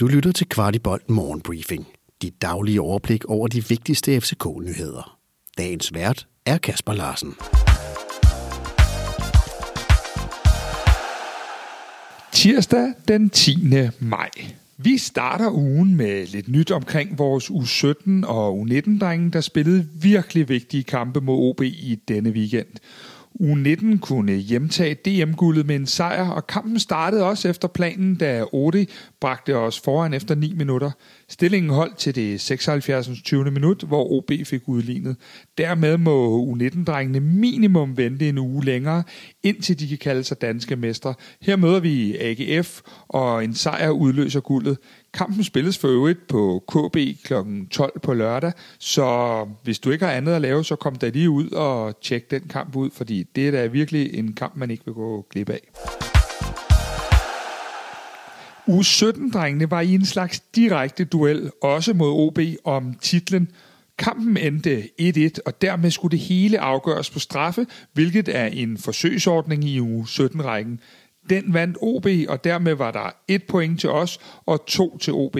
Du lytter til Kvartibolt Morgenbriefing. Dit daglige overblik over de vigtigste FCK-nyheder. Dagens vært er Kasper Larsen. Tirsdag den 10. maj. Vi starter ugen med lidt nyt omkring vores U17 og U19-drenge, der spillede virkelig vigtige kampe mod OB i denne weekend. U19 kunne hjemtage DM-guldet med en sejr, og kampen startede også efter planen, da Odi bragte os foran efter 9 minutter. Stillingen holdt til det 76. 20. minut, hvor OB fik udlignet. Dermed må U19-drengene minimum vente en uge længere, indtil de kan kalde sig danske mestre. Her møder vi AGF, og en sejr udløser guldet. Kampen spilles for øvrigt på KB kl. 12 på lørdag, så hvis du ikke har andet at lave, så kom da lige ud og tjek den kamp ud, fordi det er da virkelig en kamp, man ikke vil gå glip af. U17-drengene var i en slags direkte duel, også mod OB om titlen. Kampen endte 1-1, og dermed skulle det hele afgøres på straffe, hvilket er en forsøgsordning i uge 17-rækken. Den vandt OB, og dermed var der et point til os og to til OB.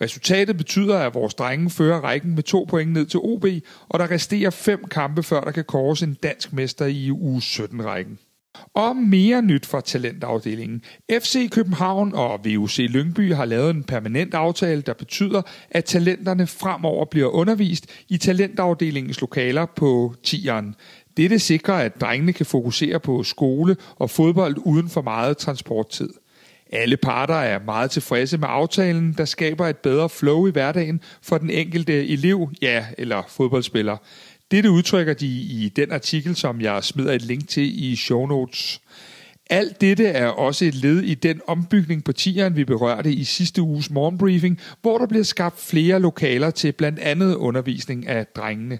Resultatet betyder, at vores drenge fører rækken med to point ned til OB, og der resterer fem kampe, før der kan kores en dansk mester i uge 17-rækken. Og mere nyt fra talentafdelingen. FC København og VUC Lyngby har lavet en permanent aftale, der betyder, at talenterne fremover bliver undervist i talentafdelingens lokaler på tieren. Dette sikrer, at drengene kan fokusere på skole og fodbold uden for meget transporttid. Alle parter er meget tilfredse med aftalen, der skaber et bedre flow i hverdagen for den enkelte elev, ja, eller fodboldspiller. Dette udtrykker de i den artikel, som jeg smider et link til i show notes. Alt dette er også et led i den ombygning på tieren, vi berørte i sidste uges morgenbriefing, hvor der bliver skabt flere lokaler til blandt andet undervisning af drengene.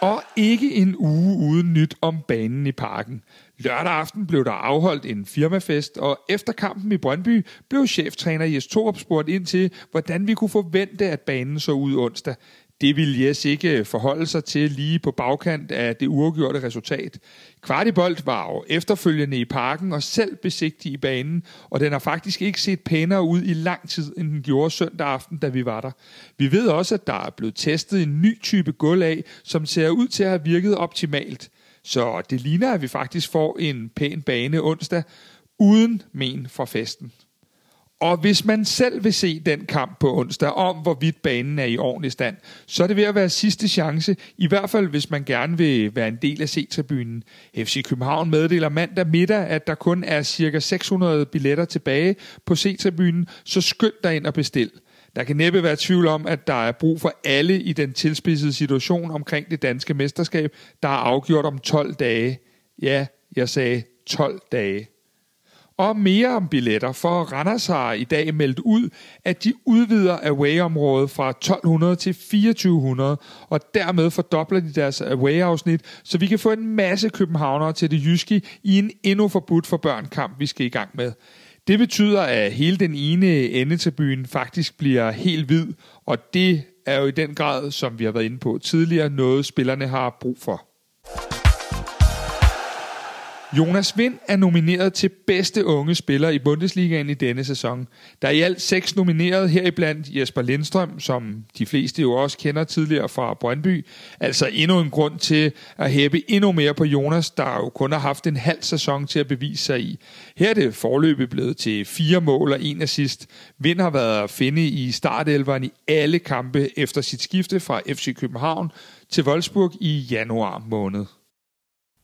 Og ikke en uge uden nyt om banen i parken. Lørdag aften blev der afholdt en firmafest, og efter kampen i Brøndby blev cheftræner Jes Torup spurgt ind til, hvordan vi kunne forvente, at banen så ud onsdag. Det ville Jes ikke forholde sig til lige på bagkant af det uafgjorte resultat. Kvartibolt var jo efterfølgende i parken og selv besigtig i banen, og den har faktisk ikke set pænere ud i lang tid, end den gjorde søndag aften, da vi var der. Vi ved også, at der er blevet testet en ny type gulv af, som ser ud til at have virket optimalt. Så det ligner, at vi faktisk får en pæn bane onsdag, uden men fra festen. Og hvis man selv vil se den kamp på onsdag om, hvorvidt banen er i ordentlig stand, så er det ved at være sidste chance, i hvert fald hvis man gerne vil være en del af C-tribunen. FC København meddeler mandag middag, at der kun er ca. 600 billetter tilbage på C-tribunen, så skynd dig ind og bestil. Der kan næppe være tvivl om, at der er brug for alle i den tilspidsede situation omkring det danske mesterskab, der er afgjort om 12 dage. Ja, jeg sagde 12 dage. Og mere om billetter, for Randers har i dag meldt ud, at de udvider away-området fra 1200 til 2400, og dermed fordobler de deres away-afsnit, så vi kan få en masse københavnere til det jyske i en endnu forbudt for børn kamp, vi skal i gang med. Det betyder, at hele den ene ende til byen faktisk bliver helt hvid, og det er jo i den grad, som vi har været inde på tidligere, noget spillerne har brug for. Jonas Vind er nomineret til bedste unge spiller i Bundesligaen i denne sæson. Der er i alt seks nomineret, heriblandt Jesper Lindstrøm, som de fleste jo også kender tidligere fra Brøndby. Altså endnu en grund til at hæppe endnu mere på Jonas, der jo kun har haft en halv sæson til at bevise sig i. Her er det forløbet blevet til fire mål og en assist. Vind har været at finde i startelveren i alle kampe efter sit skifte fra FC København til Wolfsburg i januar måned.